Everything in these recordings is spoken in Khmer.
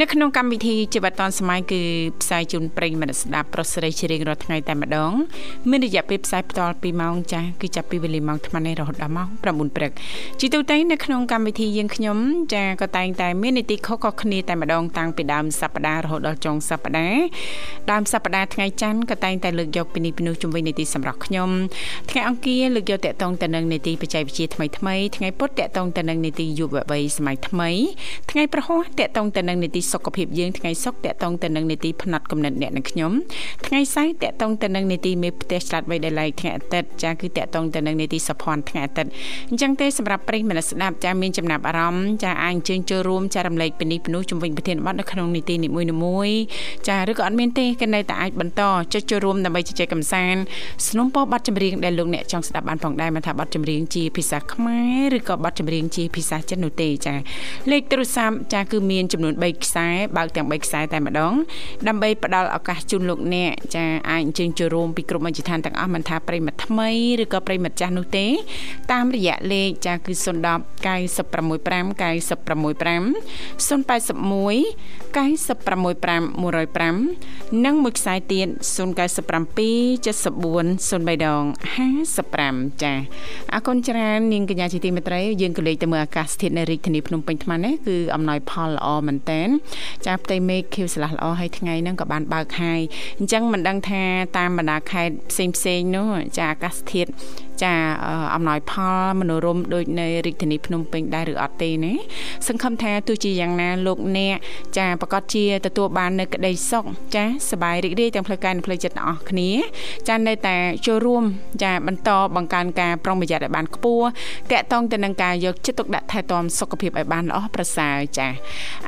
នៅក្នុងកម្មវិធីជីវិតឌွန်សម័យគឺផ្សាយជូនប្រិយមិត្តស្ដាប់ប្រុសស្រីជារៀងរាល់ថ្ងៃតែម្ដងមានរយៈពេលផ្សាយផ្ទាល់2ម៉ោងចាស់គឺចាប់ពីវេលាម៉ោង8:00នេះរហូតដល់ម៉ោង9ព្រឹកជាទូទៅនៅក្នុងកម្មវិធីយើងខ្ញុំចាក៏តែងតែមាននីតិខុសៗគ្នាតែម្ដងតាំងពីដើមសប្ដាហ៍រហូតដល់ចុងសប្ដាហ៍ដើមសប្ដាហ៍ថ្ងៃច័ន្ទក៏តែងតែលើកយកពីនេះពីនោះជំវិញនីតិសម្រាប់ខ្ញុំថ្ងៃអង្គារលើកយកតកតងទៅនឹងនីតិបច្ចេកវិទ្យាថ្មីថ្មីថ្ងៃពុធតកតងទៅនឹងនីតិយុវវ័យសម័យថ្មីថ្ងៃប្រហោះតកតងទៅនឹងនីតិសុខភាពយើងថ្ងៃសុក្រតកតងទៅនឹងនីតិផ្នែកកំណត់អ្នកនិងខ្ញុំថ្ងៃសៅរ៍តកតងទៅនឹងនីតិមេផ្ទះឆ្លាតវៃដែលឡៃថ្ងៃអាទិត្យចាគឺតកតងទៅនឹងនីតិសុភ័ណ្ឌថ្ងៃអាទិត្យអញ្ចឹងទេសម្រាប់ប្រិយមិត្តស្ដាប់ចាមានចំណាប់អារម្មណ៍ចាអាចអញ្ជើញចូលរួមចារំលែកពីនេះពីនោះជំវិញប្រធានបទនៅក្នុងនីតិនីមួយៗចាឬក៏អត់មានទេក៏នៅតែអាចបន្តចុចចូលរួមដើម្បីជជែកកម្សាន្តสนុំពោបទចម្រៀងដែលលោកអ្នកចង់ស្ដាប់បានផងដែរមិនថាបទចម្រៀងជាភាសាខ្មែរឬក៏បទចម្រៀងជាភាសាចិននោះទេចាលេខទូរស័ព្ទចាគឺមានចំនួន3ខ្សែបើកទាំង3ខ្សែតែម្ដងដើម្បីផ្ដល់ឱកាសជូនលោកអ្នកចាអាចអញ្ជើញចូលរួមពីក្រុមអិច្ចឋានទាំងអស់មិនថាប្រិមិត្តថ្មីឬក៏ប្រិមិត្តចាស់នោះទេ តាមរយៈលេខចាគឺ010 965 965 081 965 105និងមួយខ្សែទៀត097 74 03ដង55ចាអរគុណច្រើននាងកញ្ញាជាទីមេត្រីយើងក៏លេខទៅមើលអាកាសធាតុនៅរាជធានីភ្នំពេញថ្មនេះគឺអំណោយផលល្អមែនតែនចាផ្ទៃមេឃខៀវស្រឡះល្អហើយថ្ងៃហ្នឹងក៏បានបើកហើយអញ្ចឹងមិនដឹងថាតាមបណ្ដាខេត្តផ្សេងផ្សេងនោះចាអាកាសធាតុ ចាអំណោយផលមនោរមដូចនៅរាជធានីភ្នំពេញដែរឬអត់ទេណាសង្ឃឹមថាទោះជាយ៉ាងណាលោកអ្នកចាប្រកាសជាទទួលបាននៅក្តីសុខចាសบายរីករាយទាំងផ្លូវកាយនិងផ្លូវចិត្តទាំងអស់គ្នាចានៅតែចូលរួមចាបន្តបង្កើនការប្រុងប្រយ័ត្នឲ្យបានខ្ពស់តកតងទៅនឹងការយកចិត្តទុកដាក់ថែទាំសុខភាពឲ្យបានល្អប្រសើរចា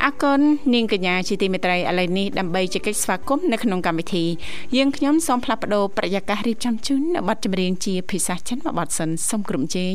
អរគុណនាងកញ្ញាជាទីមេត្រីឥឡូវនេះដើម្បីជែកស្វាគមន៍នៅក្នុងកម្មវិធីយើងខ្ញុំសូមផ្លាស់ប្ដូរប្រយាកររៀបចំជូននៅប័ណ្ណចម្រៀងជាភាសាចិន មួយបទសិនសូមក្រុមជេង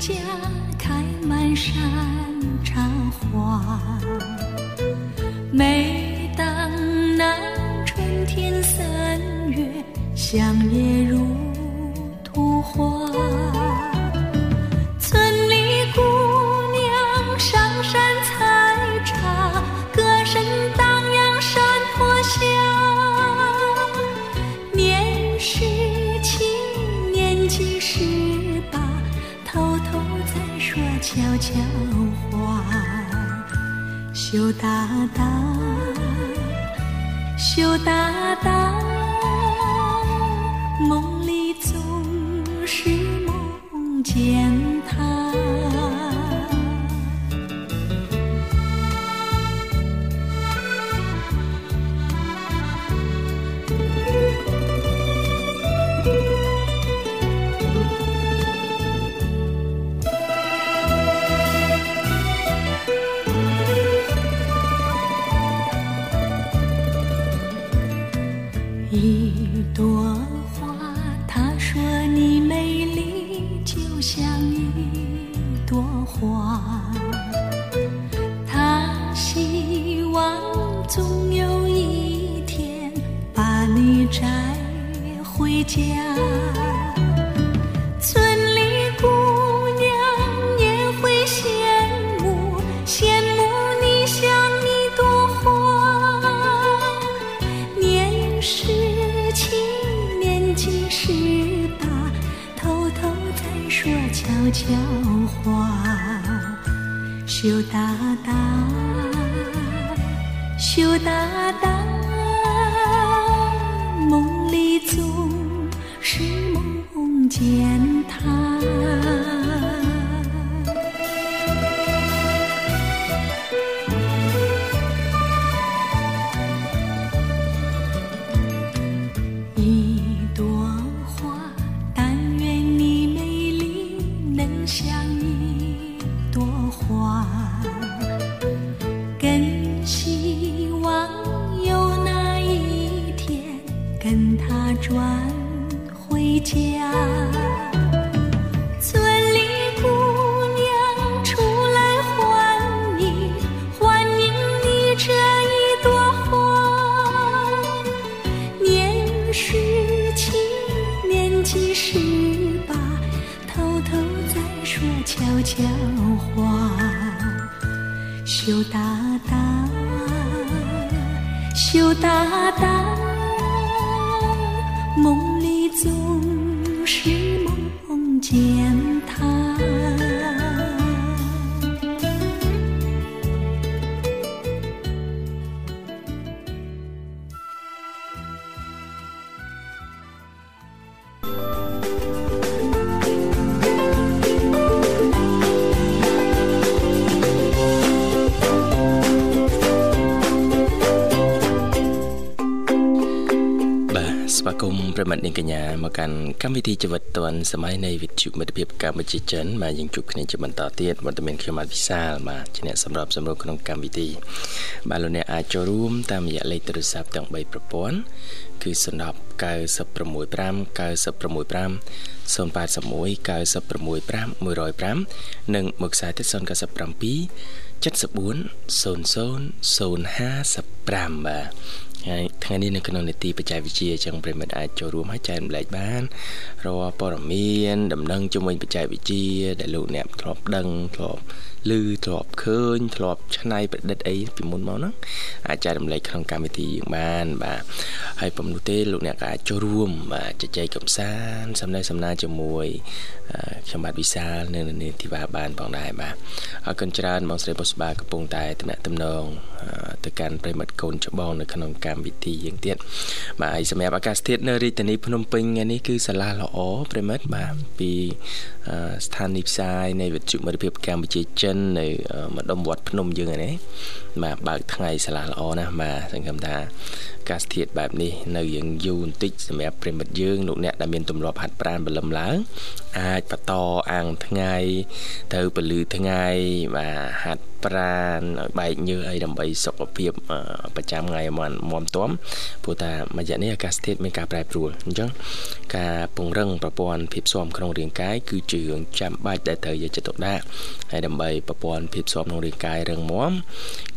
家开满山茶花。每当那春天三月，想念。总有一天把你摘回家。 ប្កកាន់កម្មវិធីជីវិតឌွန်សម័យនៃវិទ្យុមិត្តភាពកម្ពុជាចិនមកយើងជួបគ្នាជាបន្តទៀតវត្តមានខ្ញុំបាទវិសាលបាទជាអ្នកសម្របសម្រួលក្នុងកម្មវិធីបាទលោកអ្នកអាចចូលរួមតាមរយៈលេខទូរស័ព្ទទាំង3ប្រព័ន្ធគឺ010 965 965 081 965 105និងមួយខ្សែទៀត097 74 00 055បាទ ហើយថ្ងៃនេះនៅក្នុងនីតិបច្ចេកវិទ្យាចឹងប្រិមិត្តអាចចូលរួមហើយចែករំលែកបានរាល់ព័ត៌មានដំណឹងជំនាញបច្ចេកវិទ្យាដែលលោកអ្នកធ្លាប់ដឹងធ្លាប់ ឮធ្លាប់ឃើញធ្លាប់ឆ្នៃប្រឌិតអីពីមុនមកហ្នឹងអាចចែករំលែកក្នុងកម្មវិធីយើងបាន បាទហើយពុំនោះទេលោកអ្នកក៏អាចចូលរួមបាទជជែកកំសាន្តសំណេះសំណាលជាមួយខ្ញុំបាទវិសាលនៅនីតិបាបានផងដែរបាទអរគុណច្រើនបងស្រីបុស្បាកំពុងតែតំណតំណងទៅកាន់ប្រិមិត្តកូនច្បងនៅក្នុងកម្មវិធីយើងទៀតបាទហើយសម្រាប់អាកាសធាតុនៅរាជធានីភ្នំពេញថ្ងៃនេះគឺសាលាល្អប្រិមិត្តបាទពី ស្ថានីយ៍ផ្សាយនៃវិទ្យុមិត្តភាពកម្ពុជាចិននៅម្ដុំវត្តភ្នំយើងហ្នឹងបាទបើកថ្ងៃសាលាល្អណាស់បាទសង្ឃឹមថាកាសធាតុបែបនេះនៅយើងយូរបន្តិចសម្រាប់ប្រិមិត្តយើងលោកអ្នកដែលមានទម្លាប់ហាត់ប្រាណបលឹមឡើង អាចបន្តអាំងថ្ងៃទៅពលឺថ្ងៃបាទហាត់ប្រានឲ្យបែកញើសអីដើម្បីសុខភាពប្រចាំថ្ងៃឲ្យមមទាំព្រោះថាមួយរយៈនេះអាកាសធាតុមានការប្រែប្រួលអញ្ចឹងការពង្រឹងប្រព័ន្ធភាពស៊ាំក្នុងរាងកាយគឺជារឿងចាំបាច់ដែលត្រូវយកចិត្តទុកដាក់ហើយដើម្បីប្រព័ន្ធភាពស៊ាំក្នុងរាងកាយរឹងមាំ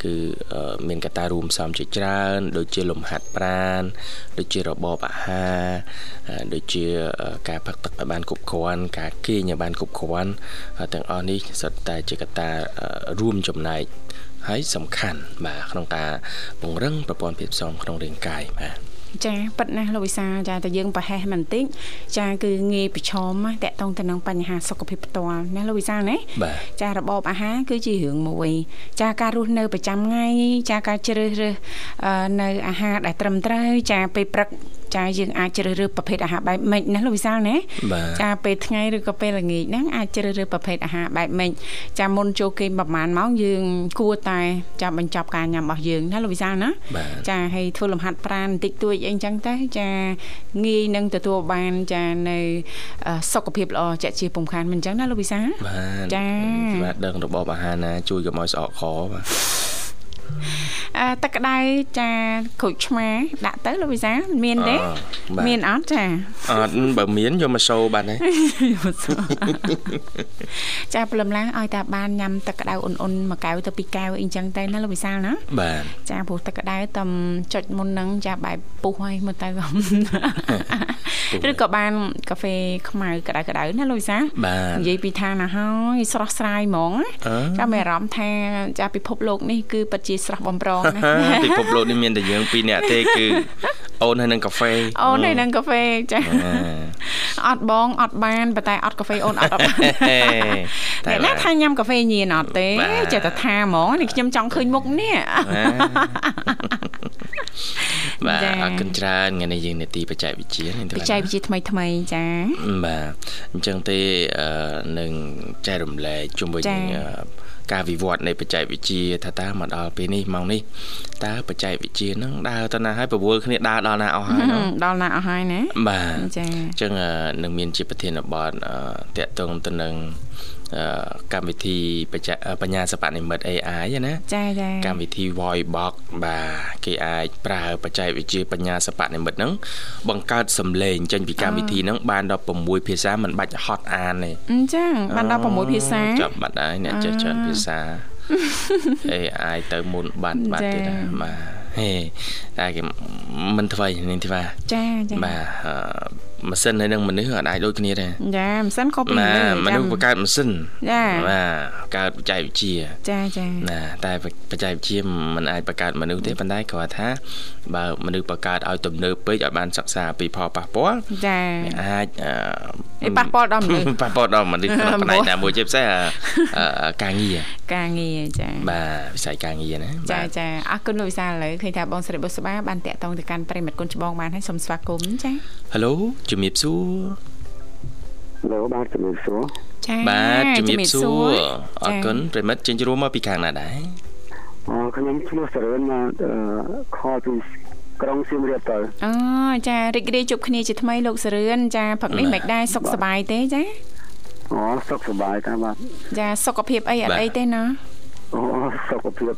គឺមានកត្តារួមផ្សំជាច្រើន ដូចជាលំហាត់ប្រាណដូចជារបបអាហារដូចជាការផឹកទឹកឲ្យបានគ្រប់គ្រាន់ការគេងឲ្យបានគ្រប់គ្រាន់ទាំងអស់នេះសុទ្ធតែជាកត្តារួមចំណែកហើយសំខាន់បាទក្នុងការពង្រឹងប្រព័ន្ធភាពផ្សំក្នុងរាងកាយបាទ ចាប៉ិតណាស់លោកវិសាចាតែយើងប្រហែសបន្តិចចាគឺងាយប្រឈមតកតងទៅនឹងបញ្ហាសុខភាពផ្ទាល់ណាលោកវិសាណាចារបបអាហារគឺជារឿងមួយចាការរស់នៅប្រចាំថ្ងៃចាការជ្រើសរើសនៅអាហារដែលត្រឹមត្រូវចាពេលព្រឹក ចាយើងអាចជ្រើសរើសប្រភេទអាហារបែបម៉េចណាលោកវិសាលណាចាពេលថ្ងៃឬក៏ពេលល្ងាចហ្នឹងអាចជ្រើសរើសប្រភេទអាហារបែបម៉េចចាមុនចូលគេងប្រហែលម៉ោងយើងគួរតែចាបញ្ចប់ការញ៉ាំរបស់យើងណាលោកវិសាលណាចាហើយធ្វើលំហាត់ប្រាណបន្តិចតួចអីចឹងទៅចាងាយនឹងទទួលបានចានៅសុខភាពល្អជាក់ជាពំខានមិនចឹងណាលោកវិសាបាទចាបាទដឹងរបបអាហារណាជួយកុំឲ្យស្អកខបាទអឺ ទឹកក្តៅចាក្រូចឆ្មាដាក់ទៅលោកវិសាមានទេអបាទមានអត់ចាអត់បើមានយកមកសូបាត់ហើយចាព្រលឹមឡើងឲ្យតាបានញ៉ាំទឹកក្តៅអ៊ុនៗមួយកែវទៅពីរកែវអីចឹងទៅណាលោកវិសាលណាបាទចាព្រោះទឹកក្តៅតំចុចមុនហ្នឹងចាបែបពុះហើយមើលទៅឬក៏បានកាហ្វេខ្មៅក្តៅក្តៅណាលោកវិសាលបាទនិយាយពីថាណាហើយស្រស់ស្រាយហ្មងណាអឺចាំមានអារម្មណ៍ថាចាពិភពលោកនេះគឺពិតជាស្រស់បំព្រងណាពិភពលោកនេះមានតែយើងពីរនាក់ទេគឺអូនហើយនឹងកាហ្វេអូនហើយនឹងកាហ្វេចាអាអត់បងអត់បានប៉ុន្តែអត់កាហ្វេអូនអត់អត់បានតែអ្នកណាថាញ៉ាំកាហ្វេញៀនអត់ទេបាទចេះតែថាហ្មងនេះខ្ញុំចង់ឃើញមុខនេះបាទចា៎អរគុណច្រើនថ្ងៃនេះយើងនេតិបច្ចេកវិទ្យានេះបច្ចេកវិទ្យាថ្មីថ្មីៗចាបាទអញ្ចឹងទេអឺនឹងចែករំលែកជុំវិញចា៎អឺ ការវិវត្តនៃបច្ចេកវិទ្យាថាតើមកដល់ពេលនេះម៉ោងនេះតើបច្ចេកវិទ្យាហ្នឹងដើរទៅណាហើយប្រវល់គ្នាដើរដល់ណាអស់ហើយនោះដល់ណាអស់ហើយណាបាទចាអញ្ចឹងអឺនឹងមានជាប្រធានបទអឺតកតងទៅនឹងអឺ កម្មវិធីបច្ចេកបញ្ញាសិប្បនិម្មិត AI ណាចាចាកម្មវិធី Voice Box បាទគេអាចប្រើបច្ចេកវិទ្យាបញ្ញាសិប្បនិម្មិតហ្នឹងបង្កើតសំឡេងចេញពីកម្មវិធីហ្នឹងបានដល់6ភាសាមិនបាច់ហត់អានទេអញ្ចឹងបានដល់6ភាសាចាប់បាត់ហើយអ្នកចេះច្រើនភាសា AI ទៅមុនបាត់បាត់ទៀតណាបាទហេតែគេមិនថ្មីនេះទីបាទចាចាបាទអឺ ម៉ាស៊ីនហើយនឹងមនុស្សអត់អាចដូចគ្នាទេចាមិនសិនក៏ពីបាទលើមនុស្សបង្កើតម៉ាស៊ីនចាបាទកើតបច្ចេកវិទ្យាចាចាណាតែបច្ចេកវិទ្យាមិនអាចបង្កើតមនុស្សទេប៉ុន្តែគ្រាន់ថាបើមនុស្សបង្កើតឲ្យទំនើបពេកឲ្យបានសិក្សាពីផលប៉ះពាល់ចាអាចអឺឯប៉ះពាល់ដល់មនុស្សប៉ះពាល់ដល់មនុស្សក្នុងផ្នែកណាមួយជាពិសេសអឺអឺការងារការងារចាបាទវិស័យការងារណាចាបាទចាអរគុណលោកវិសាលឥឡូវឃើញថាបងស្រីបុស្បាបានតាក់ទងទៅកាន់ប្រិមិត្តគុណច្បងបានហើយសូមស្វាគមន៍ចាហេឡូជំរាបសួរលោកបាទជំរាបសួរចាបាទជំរាបសួរអចារគុណប្រិមិត្តចេញរួមមកពីខាងណាដែរអរខ្ញុំឈ្មោះសរឿនមកអឺខលពីក្រុងសៀមរាបទៅអូចារីករាយជួបគ្នាជាថ្មីលោកសរឿនចាព្រឹកនេះមិនដែរសុខសប្បាយទេចាអូសុខសប្បាយតាបាទចាសុខភាពអីអត់អីទេណាអូសុខភាព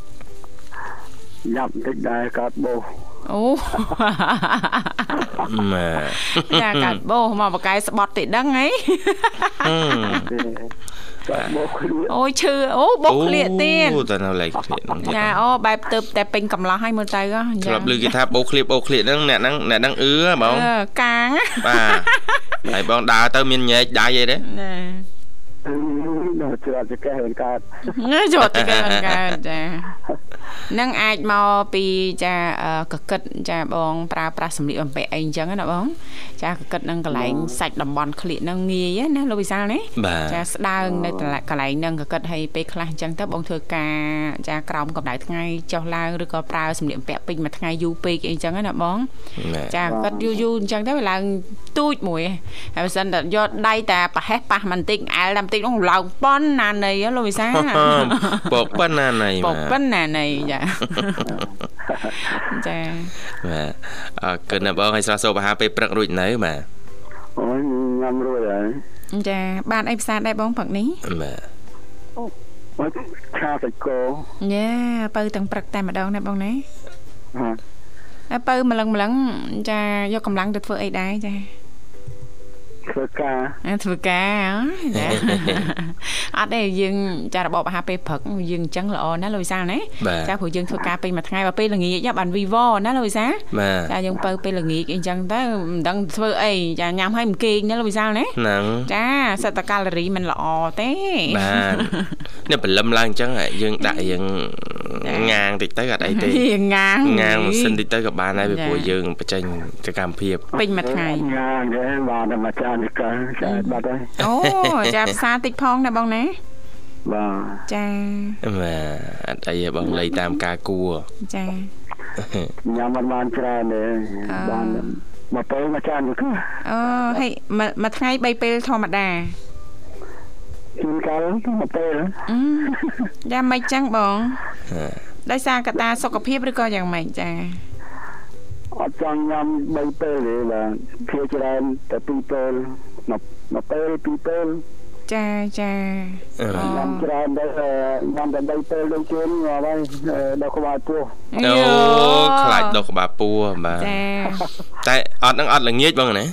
យ៉ាប់បន្តិចដែរកើតបោស អូម៉ាចាកាត់បោសមកបកកាយស្បត់តិដឹងហីទេកើតបោសគ្នាអូយឈឺអូបោសក្លៀកទៀតអូតែនៅលេខឃ្លៀកហ្នឹងទៀតចាអូបែបទៅតែពេញកំឡោះឲ្យមើលទៅហ៎ធ្លាប់ឮគេថាបោកឃ្លៀបបោកឃ្លៀកហ្នឹងអ្នកហ្នឹងអ្នកហ្នឹងអឺហ៎បងអឺកាងបាទហើយបងដើរទៅមានញែកដៃអីទេណា ដល់ច្រត់ចកេះវិញកើតណាចត់ទៅកើតកើតចានឹងអាចមកពីចាអឺកកិតចាបងប្រើប្រាស់សម្លៀកបំពាក់អីអញ្ចឹងណាបងចាកកិតនឹងកន្លែងសាច់តំបន់ក្លៀកនឹងងាយណាលោកវិសាលណាបាទចាស្ដើងនៅកន្លែងហ្នឹងកកិតឲ្យពេលខ្លះអញ្ចឹងទៅបងធ្វើការចាក្រោមកម្ដៅថ្ងៃចុះឡើងឬក៏ប្រើសម្លៀកបំពាក់ពេញមួយថ្ងៃយូរពេកអីអញ្ចឹងណាបងបាទចាកកិតយូរយូរអញ្ចឹងទៅវាឡើងទូចមួយហើយបើសិនតែយកដៃតែប្រហែសប៉ះបន្តិចអែលតែបន្តិចនោះឡើងប៉ុនណានៃហ៎លោកវិសាលបបប៉ុណ្ណាណៃបបាទប៉ុនណានៃចាចាបាទអរគុណណាបងឲ្យស្រស់សូបអាហារពេលព្រឹករួចនៅបាទអូញ៉ាំរួចហើយចាបានអីផ្សារដែរបងព្រឹកនេះបាទអូឆាសាច់គោយ៉ាបើទាំងព្រឹកតែម្ដងណាបងណាហ่าហើយបើម្លឹងម្លឹងចាយកកម្លាំងទៅធ្វើអីដែរចា ធ្វើការអាធ្វើការហ៎ចាអត់ទេយើងចារបបអាហារពេលព្រឹកយើងអញ្ចឹងល្អណាលោកវិសាលណាបាទចាព្រោះយើងធ្វើការពេញមួយថ្ងៃបើពេលល្ងាចបានវីវណាលោកវិសាលបាទចាយើងបើពេលល្ងាចអីចឹងទៅមិនដឹងធ្វើអីចាញ៉ាំឲ្យមិនគេងណាលោកវិសាលណាហ្នឹងចាសិតតកាឡូរីមិនល្អទេបាទនេះព្រលឹមឡើងអញ្ចឹងយើងដាក់យើងចា៎ ងាងតិចទៅអត់អីទេងាងងាងម៉ាស៊ីនតិចទៅក៏បានដែរពីចា៎ព្រោះយើងបញ្ចេញសកម្មភាពពេញមួយថ្ងៃញ៉ាំទេបាទតែមកចាននេះកើចាបាត់ហើយអូចាផ្សារតិចផងណាបងណាបាទចាបាទអត់អីទេបងលៃតាមការគួរចាញ៉ាំមិនបានច្រើនទេអឺបានមកពេលមកចាននេះគឺអូហេមួយមួយថ្ងៃ3ពេលធម្មតា ជួនកាលមកពេលអឺយ៉ាមិនចឹងបងដោយសារកត្តាសុខភាពឬក៏យ៉ាងម៉េចចាអត់ចង់ញ៉ាំ3ពេលទេបាទភាគច្រើនតែ2ពេលមកមកពេល2ពេលចាចាអឺញ៉ាំច្រើនទៅញ៉ាំដើម្បីពេលដូចជូនងាប់ហើយដល់ក្បាលពោះអូខ្លាចដុសក្បាលពោះបាទចាតែអត់នឹងអត់ល្ងាចបងណា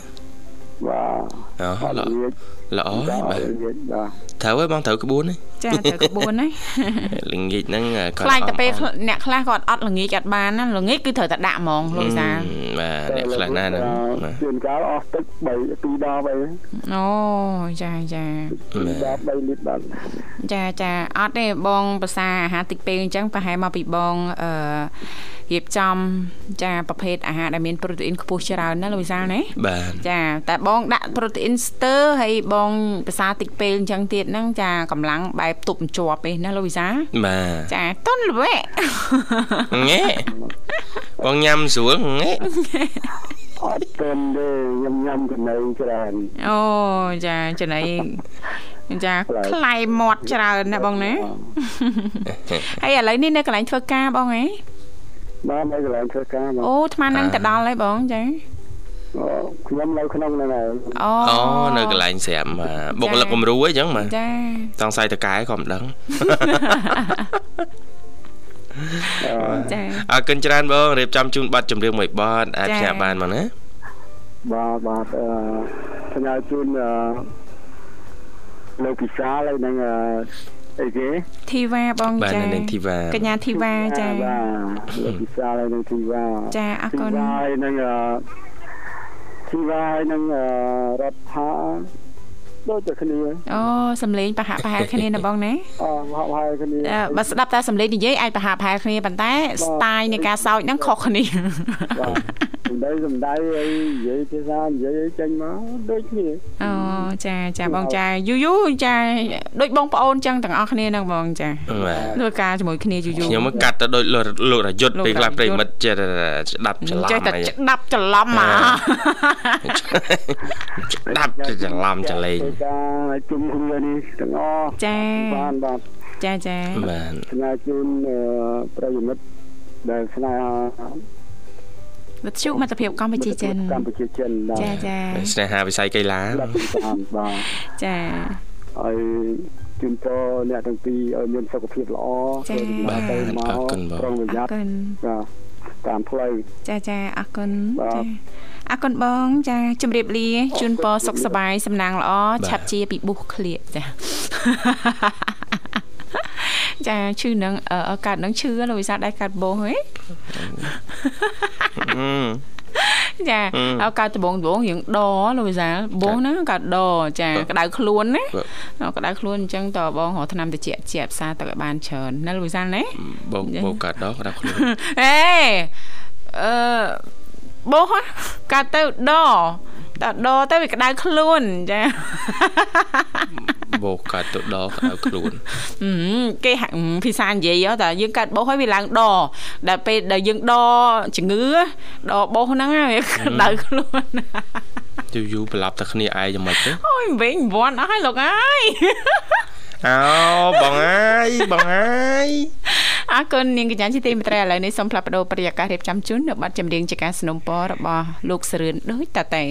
បាទអូអត់ល្អនិយាយ ល្អហើយបាទនិយាយបាទត្រូវហើយបងត្រូវក្បួនហ៎ចាត្រូវក្បួនណាល្ងាចហ្នឹងគាត់ខ្លាចតែពេលអត់អ្នកខ្លះគាត់អត់ល្ងាចអត់បានណាល្ងាចគឺត្រូវតែដាក់ហ្មងលោកវិសាលបាទអ្នកខ្លះណាស់ហ្នឹងបាទជួនកាលអស់ទឹក3 2ដបអីអូចាចា2ដប3លីត្របាទចាចាអត់ទេបងភាសាអាហារតិចពេលអញ្ចឹងប្រហែលមកពីបងអឺ រៀបចំចាប្រភេទអាហារដែលមានប្រូតេអ៊ីនខ្ពស់ច្រើនណាលោកវិសាលណាបាទចាតែបងដាក់ប្រូតេអ៊ីនស្ទើហើយបងភាសាតិចពេលអញ្ចឹងទៀតហ្នឹងចាកម្លាំងបែបទប់ជាប់ឯណាលោកវិសាលបាទចាតុនល្វែកងែបងញ៉ាំស្រួលងែអត់ទាន់ទេញ៉ាំញ៉ាំចំណីច្រើនអូចាចំណៃចាខ្លែមាត់ច្រើនណាបងណាហើយឥឡូវនេះនៅកន្លែងធ្វើការបងហ៎ បាទនៅកន្លែងធ្វើការបាទអូអាត្មានឹងទៅដល់ហើយបងចាអូខ្ញុំនៅក្នុងហ្នឹងហើយអូអូនៅកន្លែងស្រាប់បាទបុគ្គលិកគំរូអីចឹងបាទចាសង្ស័យតកែក៏មិនដឹងចាអរគុណច្រើនបងរៀបចំជូនប័ណ្ណចម្រៀងមួយប័ណ្ណអាចផ្សាយបានមកណាបាទបាទអឺផ្ញើជូនអឺលោកពិសាលហើយនឹងអឺ អីគេធីវ៉ាបងបាទចានៅនឹងធីវ៉ាកញ្ញាធីវ៉ាចាបាទលោកពិសាលហើយនឹងធីវ៉ាចាអរគុណធីវ៉ាហើយនឹងអឺធីវ៉ាហើយនឹងអឺរដ្ឋា ដូចតែគ្នាអូសំលេងប្រហាក់ប្រហែលគ្នាណាបងណាអឺហៅហៅគ្នាអឺបើស្ដាប់តែសំលេងនិយាយអាចប្រហាក់ប្រហែលគ្នាប៉ុន្តែស្ទាយនៃការសើចហ្នឹងខុសគ្នាបាទសំដីសំដីអីនិយាយភាសានិយាយអីចេញមកដូចគ្នាអូចាចាបងចាយូយូចាដូចបងប្អូនចឹងទាំងអស់គ្នាហ្នឹងបងចាបាទធ្វើការជាមួយគ្នាយូយូខ្ញុំមកកាត់ទៅដូចលោកលោករយុទ្ធលោកពេលខ្លះរយុទ្ធប្រិមិត្តចិត្តស្ដាប់ច្រឡំចេះតែអីស្ដាប់ច្រឡំមកស្ដាប់ច្រឡំច្រលែងធ្វើការជុំគ្នានេះទាំងអស់ចាបានបាទចាចាបាទស្នើជូនអឺប្រិយមិត្តដែលស្នេហាវិទ្យុមិត្តភាពកម្ពុជាចិនកម្ពុជាចិនបាទចាចាស្នេហាវិស័យកីឡាស្ដាប់តាមបាទចាហើយជូនពរអ្នកទាំងពីរឲ្យមានសុខភាពល្អចា៎ទៅមកទៅមកប្រុងប្រអយ័រត្នគុណបាទតាមផ្លូវចាចាអរគុណបាទចា អរគុណបងចាជម្រាបលាជូនពរសុខសប្បាយសំណាងល្អឆាប់ជាពីបុះឃ្លៀកចាចាឈឺនឹងអឺកើតនឹងឈឺលោកវិសាលដែរកើតបោះហ៎អឺចាអើកើតដបងដបងរៀងដលោកវិសាលបោះហ្នឹងកើតដចាក្តៅខ្លួនណាបាទអឺក្តៅខ្លួនអញ្ចឹងតើបងរកថ្នាំតិចជាផ្សារទឹកឲ្យបានច្រើនណាលោកវិសាលណាបោកបោកកាត់ដកក្តាប់ខ្លួនអេអឺ បោះហ៎កើតទៅដតើដទៅវាក្តៅខ្លួនចាបោកកាត់ទៅដកក្តៅខ្លួនហឹមគេហាក់ភាសានិយាយហ៎តែយើងកាត់បោសហើយវាឡើងដដល់ពេលដែលយើងដជំងឺដបោសហ្នឹងហើយវាក្តៅខ្លួនយូរយូរប្រឡប់តែគ្នាឯងយ៉ាងម៉េចទៅអូយវិញវ័នអស់ហើយលោកអើយ អោបងអើយបងអើយ អរគុណនាងកញ្ញាជាទីមេត្រីឥឡូវនេះសូមផ្លាប់បដោប្រយាកររៀបចំជូននៅប័ណ្ណចម្រៀងជាការสนុំពររបស់លោកសរឿនដូចតតែ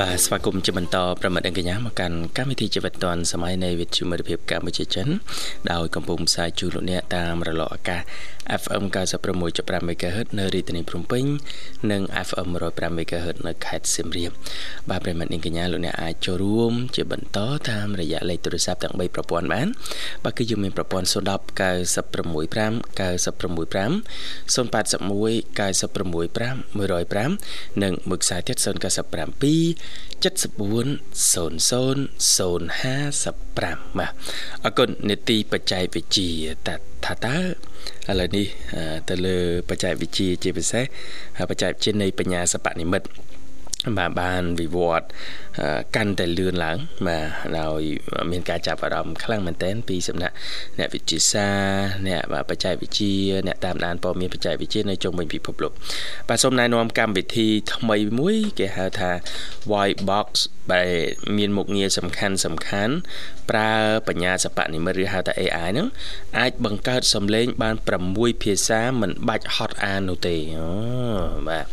បាទស្វាគមន៍ជាបន្តប្រិមិត្តអង្គញ្ញាមកកាន់កម្មវិធីជីវិតឌွန်សម័យនៃវិទ្យុមិត្តភាពកម្ពុជាចិនដោយកំពុងផ្សាយជូនលោកអ្នកតាមរលកអាកាស FM 96.5 MHz នៅរាជធានីភ្នំពេញនិង FM 105 MHz នៅខេត្តសៀមរាបបាទប្រិមិត្តអង្គញ្ញាលោកអ្នកអាចចូលរួមជាបន្តតាមរយៈលេខទូរស័ព្ទទាំង3ប្រព័ន្ធបានបាទគឺយើងមានប្រព័ន្ធ010 965 965 081 965 105និងមួយខ្សែទៀត097 740055បាទអរគុណនេតិបច្ចេកវិទ្យាតាថាតើឥឡូវនេះអឺទៅលើបច្ចេកវិទ្យាជាពិសេសហើយបច្ចេកវិទ្យានៃបញ្ញាសិប្បនិមិត្ត បាទបានវិវត្តកាន់តែលឿនឡើងបាទដោយមានការចាប់អារម្មណ៍ខ្លាំងមែនទែនពីសំណាក់អ្នកវិទ្យាសាស្ត្រអ្នកបច្ចេកវិទ្យាអ្នកតាមដានព័ត៌មានបច្ចេកវិទ្យានៅជុំវិញពិភពលោកបាទសូមណែនាំកម្មវិធីថ្មីមួយគេហៅថា White Box ដែលមានមុខងារសំខាន់សំខាន់ប្រើបញ្ញាសិប្បនិម្មិតឬហៅថា AI ហ្នឹងអាចបង្កើតសំឡេងបាន6ភាសាមិនបាច់ហត់អាននោះទេអូបាទ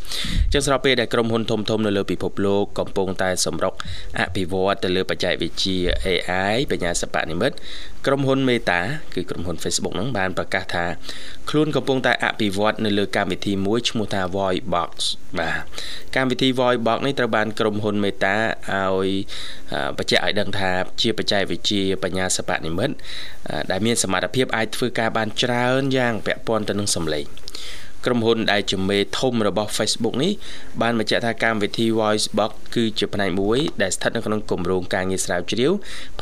អញ្ចឹងស្របពេលដែលក្រុមហ៊ុនធំធំនៅលើពិភពលោកកំពុងតែសម្រុកអភិវឌ្ឍទៅលើបច្ចេកវិទ្យា AI បញ្ញាសិប្បនិម្មិតក្រុមហ៊ុន Meta គឺក្រុមហ៊ុន Facebook ហ្នឹងបានប្រកាសថាខ្លួនកំពុងតែអភិវឌ្ឍនៅលើកម្មវិធីមួយឈ្មោះថា Voice Box បាទកម្មវិធី Voice Box នេះត្រូវបានក្រុមហ៊ុន Meta ឲ្យបញ្ជាក់ឲ្យដឹងថាជាបច្ចេកវិទ្យាបញ្ញាសិប្បនិម្មិតដែលមានសមត្ថភាពអាចធ្វើការបានច្រើនយ៉ាងពាក់ព័ន្ធទៅនឹងសំឡេង ក្រុមហ៊ុនដែលជាមេធំរបស់ Facebook នេះបានបញ្ជាក់ថាកម្មវិធី Voicebox គឺជាផ្នែកមួយ ដែលស្ថិតនៅក្នុងគម្រោងការងារស្រាវជ្រាវ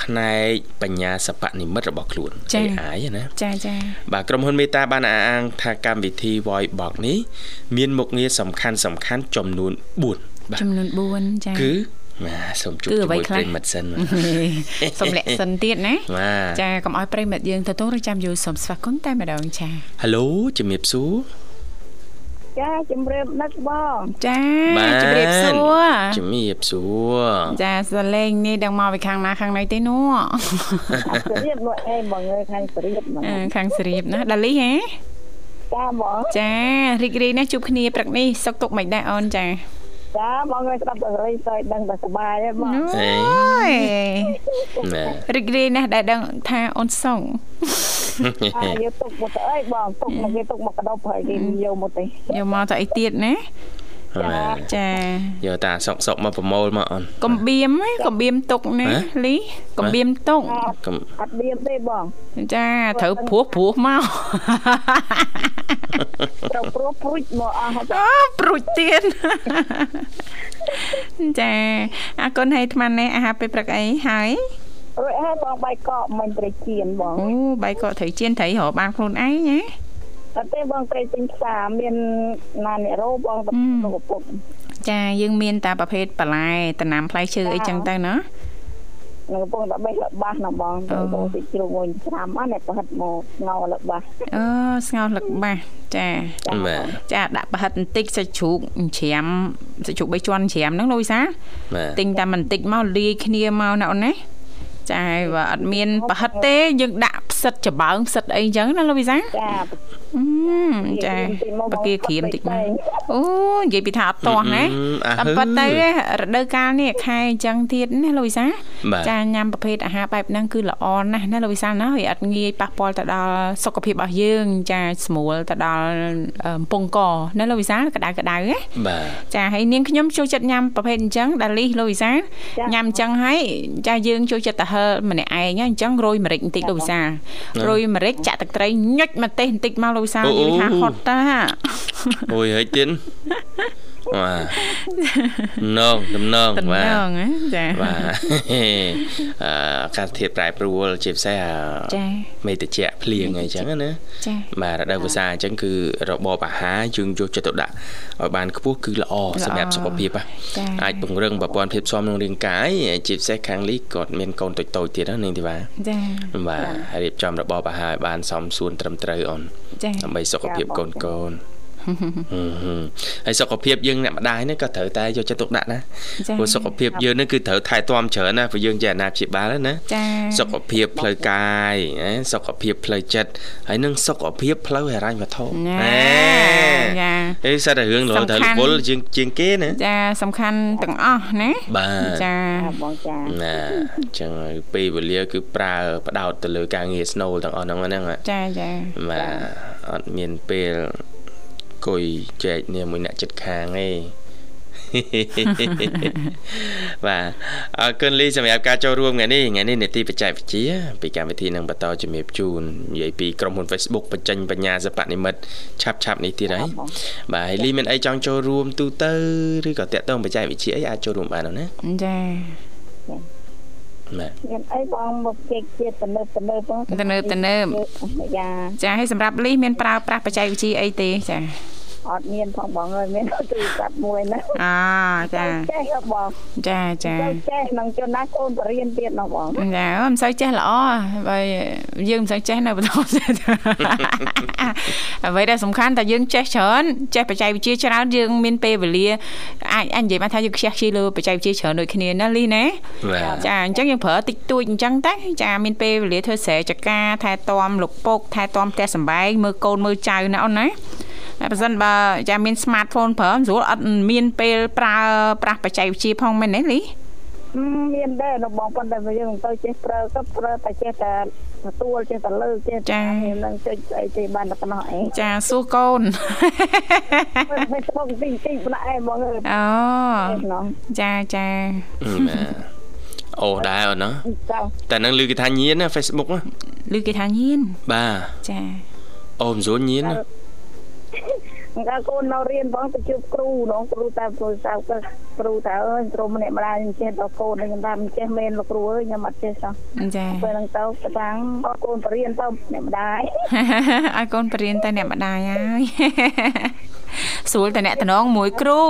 ផ្នែកបញ្ញាសិប្បនិម្មិតរបស់ខ្លួន AI ណាចាចាបាទក្រុមហ៊ុន Meta បានអះអាងថាកម្មវិធី Voicebox នេះមានមុខងារសំខាន់សំខាន់ចំនួន4បាទចំនួន4ចាគឺបាទសូមជួបជាមួយប្រិមិត្តសិនសូមលាក់សិនទៀតណាចាកុំឲ្យប្រិមិត្តយើងទទួលរចាំយូរសូមស្វាគមន៍តែម្ដងចា Halo ជំរាបសួរ ចាជំរាបនឹកបងចាជំរាបសួរជំរាបសួរចាសលេងនេះដឹងមកពីខាងណាខាងណីទេនោះស្រីបមកអីបងអើយខាងស្រីបហ្មងខាងស្រីបណាដាលីហ៎ចាបងចារីករាយណាស់ជួបគ្នាព្រឹកនេះសុខទុក្ខមិនដែរអូនចា ចាបងឲ្យស្ដាប់តែលេងទៅដឹងតែសុបាយហើយបងអូយរីករាយណាស់ដែលដឹងថាអូនសុងអាយកទុកមកទៅអីបងទុកមកគេទុកមកកដោបហើយគេយកមកទេយកមកទៅអីទៀតណា ចាយកតាសុកសុកមកប្រមូលមកអូនកំបៀមកំបៀមទុកណាលីកំបៀមទុកអត់បៀមទេបងចាត្រូវព្រោះព្រោះមកត្រូវព្រោះព្រួចមកអស់អូព្រួចទៀតចាអរគុណហើយអាត្មានេះអាហារពេលព្រឹកអីហើយរួចហើយបងបាយកកមិនត្រីជៀនបងអូបាយកកត្រីជៀនត្រីរកបានខ្លួនឯងណា អត់ទេបងត្រីទិញផ្សារមានណាអ្នករោបងទៅក្នុងពុកចាយើងមានតែប្រភេទបន្លែតំណាំផ្លែឈើអីចឹងទៅណានៅកំពុងតែបេះលបាសណាបងទៅបងទៅជ្រុងមួយច្រាំអានេះប្រហិតមកស្ងោរលបាសអូស្ងោរលបាសចាបាទចាដាក់ប្រហិតបន្តិចសាច់ជ្រូកច្រាំសាច់ជ្រូក3ជាន់ច្រាំហ្នឹងលោកវិសាទិញតែបន្តិចមកលាយគ្នាមកណាអូនណា ចាបើអត់មានប្រហិតទេយើងដាក់ផ្សិតច្បើងផ្សិតអីចឹងណាលោកវិសាចាចាបកាក្រៀមតិចមកអូនិយាយពីថាអត់តោះណាតែប៉ុន្តែរដូវកាលនេះខែអញ្ចឹងទៀតណាលោកវិសាចាញ៉ាំប្រភេទអាហារបែបហ្នឹងគឺល្អណាស់ណាលោកវិសាណាវាអត់ងាយប៉ះពាល់ទៅដល់សុខភាពរបស់យើង ចាស្រួលទៅដល់កំពង់កណាលោកវិសាក្តៅក្តៅណាបាទចាហើយនាងខ្ញុំចូលចិត្តញ៉ាំប្រភេទអញ្ចឹងដាលីលោកវិសាញ៉ាំអញ្ចឹងហើយចាយើងចូលចិត្តទៅហឺម្នាក់ឯងអញ្ចឹងរោយម្រេចបន្តិចលោកវិសារោយម្រេចចាក់ទឹកត្រីញុចម្ទេសបន្តិចមកលោកវិសានិយាយថាហត់តាអូយហិចទៀត បាទនងដំណងបាទចាបាទអឺអាកាសធាតុប្រែប្រួលជាពិសេសចាមេតិចភ្លៀងអីចឹងណាចាបាទរដូវវស្សាអញ្ចឹងគឺរបបអាហារយើងយកចិត្តទុកដាក់ឲ្យបានខ្ពស់គឺល្អសម្រាប់សុខភាពអាចពង្រឹងប្រព័ន្ធភាពស៊ាំក្នុងរាងកាយជាពិសេសខាងលីគាត់មានកូនតូចតូចទៀតណានាងធីវ៉ាចាបាទរៀបចំរបបអាហារឲ្យបានសមសួនត្រឹមត្រូវអូនដើម្បីសុខភាពកូនកូន ហើយសុខភាពយើងអ្នកម្ដាយនេះក៏ត្រូវតែយកចិត្តទុកដាក់ណាព្រោះសុខភាពយើងនេះគឺត្រូវថែទាំច្រើនណាព្រោះយើងជាអាណាព្យាបាលណាសុខភាពផ្លូវកាយសុខភាពផ្លូវចិត្តហើយនិងសុខភាពផ្លូវហិរញ្ញវត្ថុណាចាអេសិតតែរឿងលោត្រូវរវល់ជាងជាងគេណាចាសំខាន់ទាំងអស់ណាបាទចាបងចាណាអញ្ចឹងពេលវេលាគឺប្រើបដោតទៅលើការងារស្នូលទាំងអស់ហ្នឹងហ្នឹងចាចាបាទអត់មានពេល អង្គុយចែកនេះមួយអ្នកចិត្តខាងឯងបាទអរគុណលីសម្រាប់ការចូលរួមថ្ងៃនេះថ្ងៃនេះនេតិបច្ចេកវិទ្យាពីកម្មវិធីនឹងបន្តជំរាបជូននិយាយពីក្រុមហ៊ុន Facebook បញ្ចេញបញ្ញាសិប្បនិមិត្តឆាប់ឆាប់នេះទៀតហើយបាទហើយលីមានអីចង់ចូលរួមទូទៅឬក៏តាក់ទងបច្ចេកវិទ្យាអីអាចចូលរួមបានណាចាបាទមានអីបងមកគេជាទំនើបទំនើបបងទំនើបទំនើបចាចាឲ្យសម្រាប់លីសមានប្រើប្រាស់បច្ចេកវិទ្យាអីទេចា អត់មានផងបងអើយមានទូរស័ព្ទមួយណាអូចាចេះហ៎បងចាចាទៅចេះនឹងជនណាកូនបរៀនទៀតណោះបងចាមិនសូវចេះល្អបើយើងមិនសូវចេះនៅបន្តអ្វីដែលសំខាន់តែយើងចេះច្រើនចេះបច្ចេកវិទ្យាច្រើនយើងមានពេលវេលាអាចអាចនិយាយបានថាយើងខ្ជះខ្ជាយលើបច្ចេកវិទ្យាច្រើនដូចគ្នាណាលីណាបាទចាអញ្ចឹងយើងប្រើតិចតួចអញ្ចឹងតែចាមានពេលវេលាធ្វើស្រែចកាថែទាំលោកពុកថែទាំផ្ទះសំបែងមើលកូនមើលចៅណាអូនណាតែ បើសិនបើចាមាន smartphone ប្រើមិនស្រួលអត់មានពេលប្រើប្រាស់បច្ចេកវិទ្យាផងមែនទេលីហឹមមានដែរនៅបងប៉ុន្តែយើងទៅចេះប្រើក៏ប្រើតែចេះតែទទួលចេះតែលើកចេះតែមាននឹងចុចអីទេបានតែប៉ុណ្ណោះឯងចាសួរកូនមិនស្បកទីទីប៉ុណ្ណោះឯងបងអើយអូណោះចាចាបាទអូដែរអូនណាចាតែនឹងឮគេថាញៀនណា Facebook ណាឮគេថាញៀនបាទចាអូមិនស្រួលញៀនណា អង្គកូននៅរៀនបងទៅជួបគ្រូនងគ្រូតាមទូរស័ព្ទក៏គ្រូថាអើយគ្រូម្នាក់ម្ដាយខ្ញុំចេះដល់កូនខ្ញុំថាមិនចេះមែនលោកគ្រូអើយខ្ញុំអត់ចេះសោះចាពេលហ្នឹងទៅទៅតាំងអរកូនបរៀនទៅម្នាក់ម្ដាយឲ្យកូនបរៀនតែអ្នកម្ដាយហើយ ស្រួលតែអ្នកតំណងមួយគ្រូ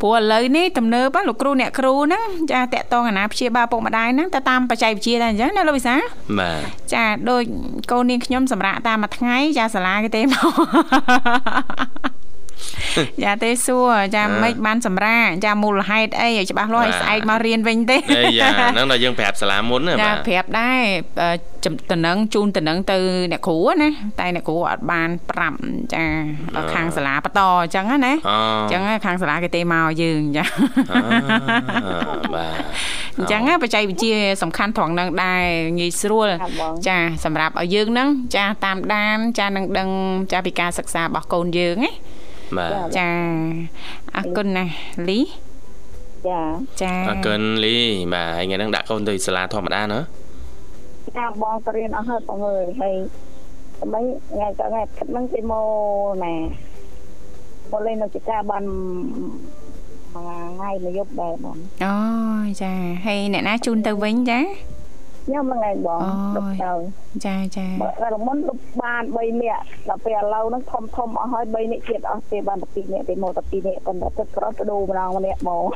ព្រោះឥឡូវនេះទំនើបណាលោកគ្រូអ្នកគ្រូហ្នឹងចាតាក់តងអាណាព្យាបាលពុកម្ដាយហ្នឹងទៅតាមបច្ចេកវិទ្យាដែរអញ្ចឹងណាលោកវិសាបាទចាដូចកូននាងខ្ញុំសម្រាប់តាមមួយថ្ងៃចាសាលាគេទេមក ចាទេសួរចាមិនបានសម្រាប់ចាមូលហេតុអីឲ្យច្បាស់លាស់ឲ្យស្អែកមករៀនវិញទេអេយ៉ាហ្នឹងដល់យើងប្រាប់សាលាមុនណាចាបាទប្រាប់ដែរអឺចំតំណឹងជូនតំណឹងទៅអ្នកគ្រូណាតែអ្នកគ្រូអត់បានប្រាប់ចាដល់ខាងសាលាបន្តអញ្ចឹងណាអូអញ្ចឹងខាងសាលាគេទេមកយើងចាអាបាទអញ្ចឹងណាបច្ចេកវិទ្យាសំខាន់ត្រង់ហ្នឹងដែរងាយស្រួលចាបងចាសម្រាប់ឲ្យយើងហ្នឹងចាតាមដានចានឹងដឹងចាពីការសិក្សារបស់កូនយើងណា បាទចាអរគុណណាស់លីចាចាអរគុណលីបាទហើយថ្ងៃហ្នឹងដាក់កូនទៅសាលាធម្មតាណាតាមបងបរៀនអស់ហើយបងអើយហើយតែថ្ងៃក៏ថ្ងៃគិតហ្នឹងគេមកណាមកលេងនៅចកាបានមួយថ្ងៃមួយយប់ដែរបងអូចាហើយអ្នកណាជូនទៅវិញចា ខ្ញុំហ្នឹងឯងបងអូយលុបទៅចាចាបើរមុនលុបបាន3នាក់ដល់ពេលឥឡូវហ្នឹងធំធំអស់ហើយ3នាក់ទៀតអស់ទេបានតែ2នាក់ទេមកតែ2នាក់ប៉ុន្តែទឹកក្រោះបដូរម្ដងម្នាក់មក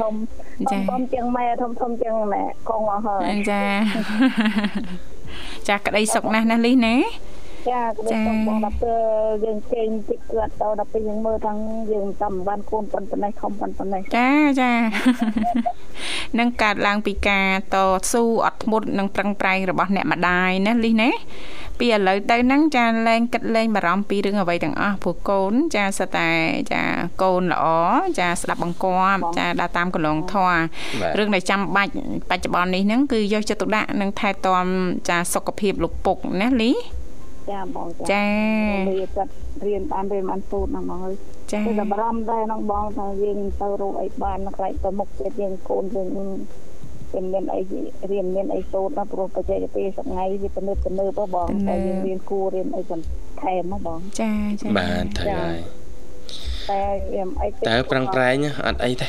ធំធំធំជាងម៉ែធំធំជាងម៉ែកងអស់ហើយចាចាក្តីសុខណាស់ណាស់លីណា ចាក៏ដូចសុំបងដល់ពេលយើងចេញតិចគាត់ទៅដល់ពេលយើងមើលទាំងយើងតាមបានកូនប៉ុណ្ណេះខំប៉ុណ្ណេះចាចានឹងកើតឡើងពីការតស៊ូអត់ធ្មត់និងប្រឹងប្រែងរបស់អ្នកម្ដាយណាលីណាពីឥឡូវទៅហ្នឹងចាលែងគិតលែងបារម្ភពីរឿងអ្វីទាំងអស់ព្រោះកូនចាសិតតែចាកូនល្អចាស្ដាប់បង្គាប់ចាដើរតាមកន្លងធម៌បាទរឿងដែលចាំបាច់បច្ចុប្បន្ននេះហ្នឹងគឺយកចិត្តទុកដាក់និងថែទាំចាសុខភាពលោកពុកណាលី ចាបងចាវាគាត់រៀនបានរៀនបានសូត្រហ្នឹងបងអើយចាគឺតែបារម្ភដែរហ្នឹងបងថាយើងទៅរកអីបានខ្លាចទៅមុខទៀតយើងកូនយើងវាមានអីរៀនមានអីសូត្រណាព្រោះបច្ចេកទេសសថ្ងៃវាទំនើបទំនើបហ៎បងតែយើងរៀនគួររៀនអីបន្ថែមហ៎បងចាចាបាទត្រូវហើយតែវាអីតើប្រឹងប្រែងណាអត់អីទេ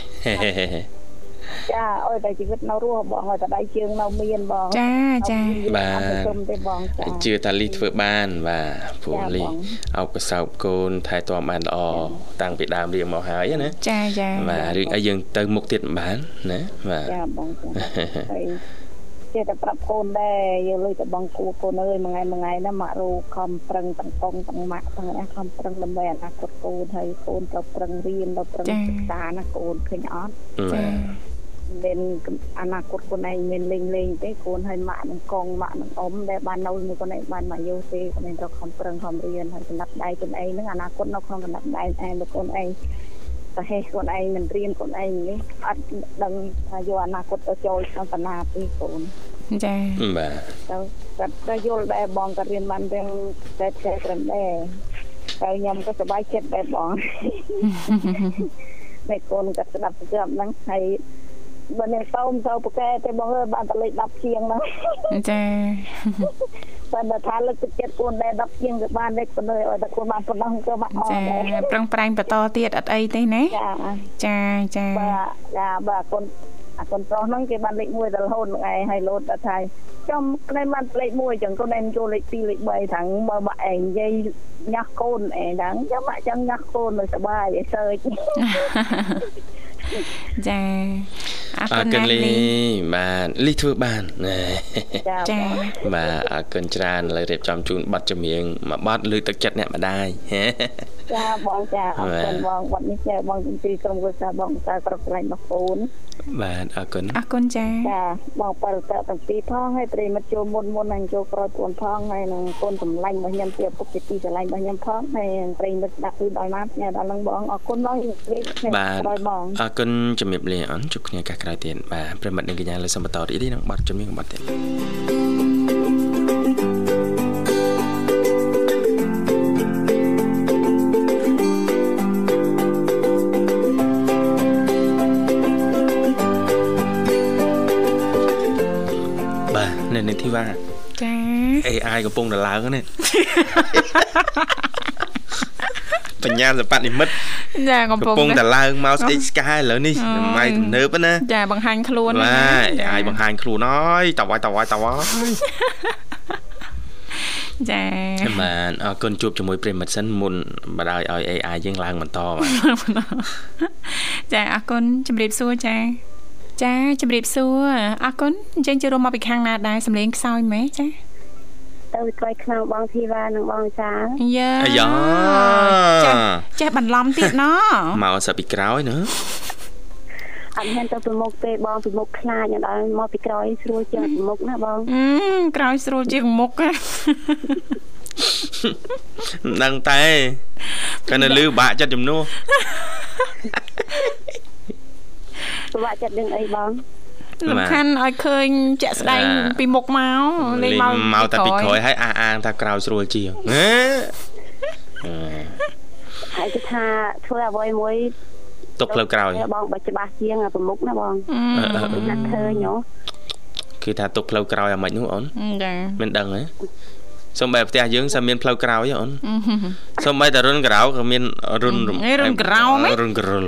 ចាអើយតែជីវិតនៅរស់បងឲ្យតែដៃជើងនៅមានបងចាចាបាទសុំទេបងចាជឿថាលីធ្វើបានបាទព្រោះចាលីបងអោបកសោបកូនថែទាំបានល្អតាំងពីដើមរៀងមកហើយណាចាចាបាទរឿងអីយើងទៅមុខទៀតមិនបានណាបាទចាបងចាហើយចេះតែប្រាប់កូនដែរយើងលើតែបងគួរកូនអើយមួយថ្ងៃមួយថ្ងៃណាម៉ាក់រូខំប្រឹងទាំងកងទាំងម៉ាក់ទាំងអះខំប្រឹងដើម្បីអនាគតកូនហើយកូនទៅប្រឹងរៀនទៅប្រឹងសិក្សាណាកូនឃើញអត់ចា មានអនាគតខ្លួនឯងមានលេងលេងទេកូនហើយម៉ាក់នឹងកងម៉ាក់នឹងអ៊ំដែលបាននៅមួយខ្លួនឯងបានមកយោទេខ្លួនឯងត្រូវខំប្រឹងខំរៀនហើយកំណត់ដៃខ្លួនឯងហ្នឹងអនាគតនៅក្នុងកំណត់ដៃឯងលោកខ្លួនឯងប្រហែលខ្លួនឯងមិនរៀនខ្លួនឯងនេះអត់ដឹងថាយកអនាគតទៅចូលក្នុងតាណាទេកូនចាបាទទៅគាត់ទៅយល់ដែរបងក៏រៀនបានទាំងតែតែត្រឹមដែរតែខ្ញុំក៏សប្បាយចិត្តដែរបងតែកូនក៏ស្ដាប់ស្ដាប់ហ្នឹងហើយ បើនេះតោមទៅប្រកែតែបងអើយបានតលេខ10ជាងហ្នឹងចាបើតែថាលើកទឹកចិត្តកូនដែរ10ជាងក៏បានដែរកូនអើយឲ្យតែកូនបានប៉ុណ្ណឹងក៏បានអត់ចាដែរប្រឹងប្រែងបន្តទៀតអត់អីទេណាចាចាចាបើចាបើកូនអាកូនប្រុសហ្នឹងគេបានលេខ1ទៅរហូតមកឯងហើយលោតដល់ថាចំក្លែងបានលេខ1ចឹងកូនឯងចូលលេខ2លេខ3ថាងមើលមកឯងនិយាយញ៉ាស់កូនឯងហ្នឹងចាំមកចឹងញ៉ាស់កូននៅសបាយឯសើចចា អរអគុរណគុណណាស់លីលីបាទលីធ្វើបានណែចាចាបងបាទអរគុណច្រើនឥឡូវរៀបចំជូនប័ណ្ណចម្រៀងមួយប័ណ្ណលើកទឹកចិត្តអ្នកម្ដាយ ចាបងចាអរគុណបងវត្តនេះចាបងជំទីក្រុមគ្រួសារបងតាគ្រប់កន្លែងបងប្អូនបាទអរគុណអរគុណចាចាបងបរិតតទាំងពីរផងហើយប្រិមិត្តចូលមុនមុនហើយចូលក្រោយពួនផងហើយនឹងកូនសម្លាញ់របស់ខ្ញុំជាឪពុកជាទីស្រឡាញ់របស់ខ្ញុំផងហើយប្រិមិត្តដាក់គឺដោយមកផ្ញើដល់នឹងបងអរគុណបងវិញបាទដោយបងអរគុណជំរាបលាអូនជួបគ្នាឱកាសក្រោយទៀតបាទប្រិមិត្តនិងកញ្ញាលើសូមបន្តរីករាយនឹងប័ណ្ណចម្រៀងប័ណ្ណទៀត នៅនេះធីវ៉ាចា AI កំពុងតែឡើងហ្នឹងបញ្ញាសិប្បនិមិត្តចាកំកំពុងពុងតែតែឡើងមកស្អិចស្កាយឥឡូវនេះអើយសម័យទំនើបណាចាបង្ហាញខ្លួនបាទចា AI បង្ហាញខ្លួនអើយតវាយតវាយតវាយចាបាទអរគុណជួបជាមួយប្រិមិត្តសិនមុនបដ ாய் ឲ្យ AI យើងឡើងបន្តបាទចាអរគុណជម្រាបសួរចា ចាជម្រាបសួរអរគុណអញ្ចឹងជួបមកពីខាងណាដែរសំលេងខ្សោយមែនចាទៅក្រោយខ្នងបងធីវ៉ានិងបងសាយើអាយ៉ាចេះចេះបន្លំទៀតណមកសិពីក្រោយណាអត់ហ៊ានទៅពីមុខទេបងពីមុខខ្លាចដល់មកពីក្រោយស្រួលជាងពីមុខណាបងអឺក្រោយស្រួលជាងមុខណាមិនដឹងតែកាន់តែលឺបាក់ចិត្តជំនួស ពិបាកចិត្តនឹងអីបងសំខាន់ឲ្យឃើញជាក់ស្ដែងពីមុខមកលេងមកមកតែពីក្រោយហើយអះអាងថាក្រោយស្រួលជាងហេហើយគឺថាធ្វើអ្វីមួយទុកផ្លូវក្រោយបងបើច្បាស់ជាងប្រមុខណាបងអឺគឺណាស់ឃើញហ៎គឺថាទុកផ្លូវក្រោយអាម៉េចនោះអូនចាមិនដឹងហ៎ សំបែបផ្ទះយើងសាមានផ្លូវក្រោយហ៎អូនអឺសំបែតែរុនក្រៅក៏មានរុនអេរុនក្រៅហ្មងរុនក្រុល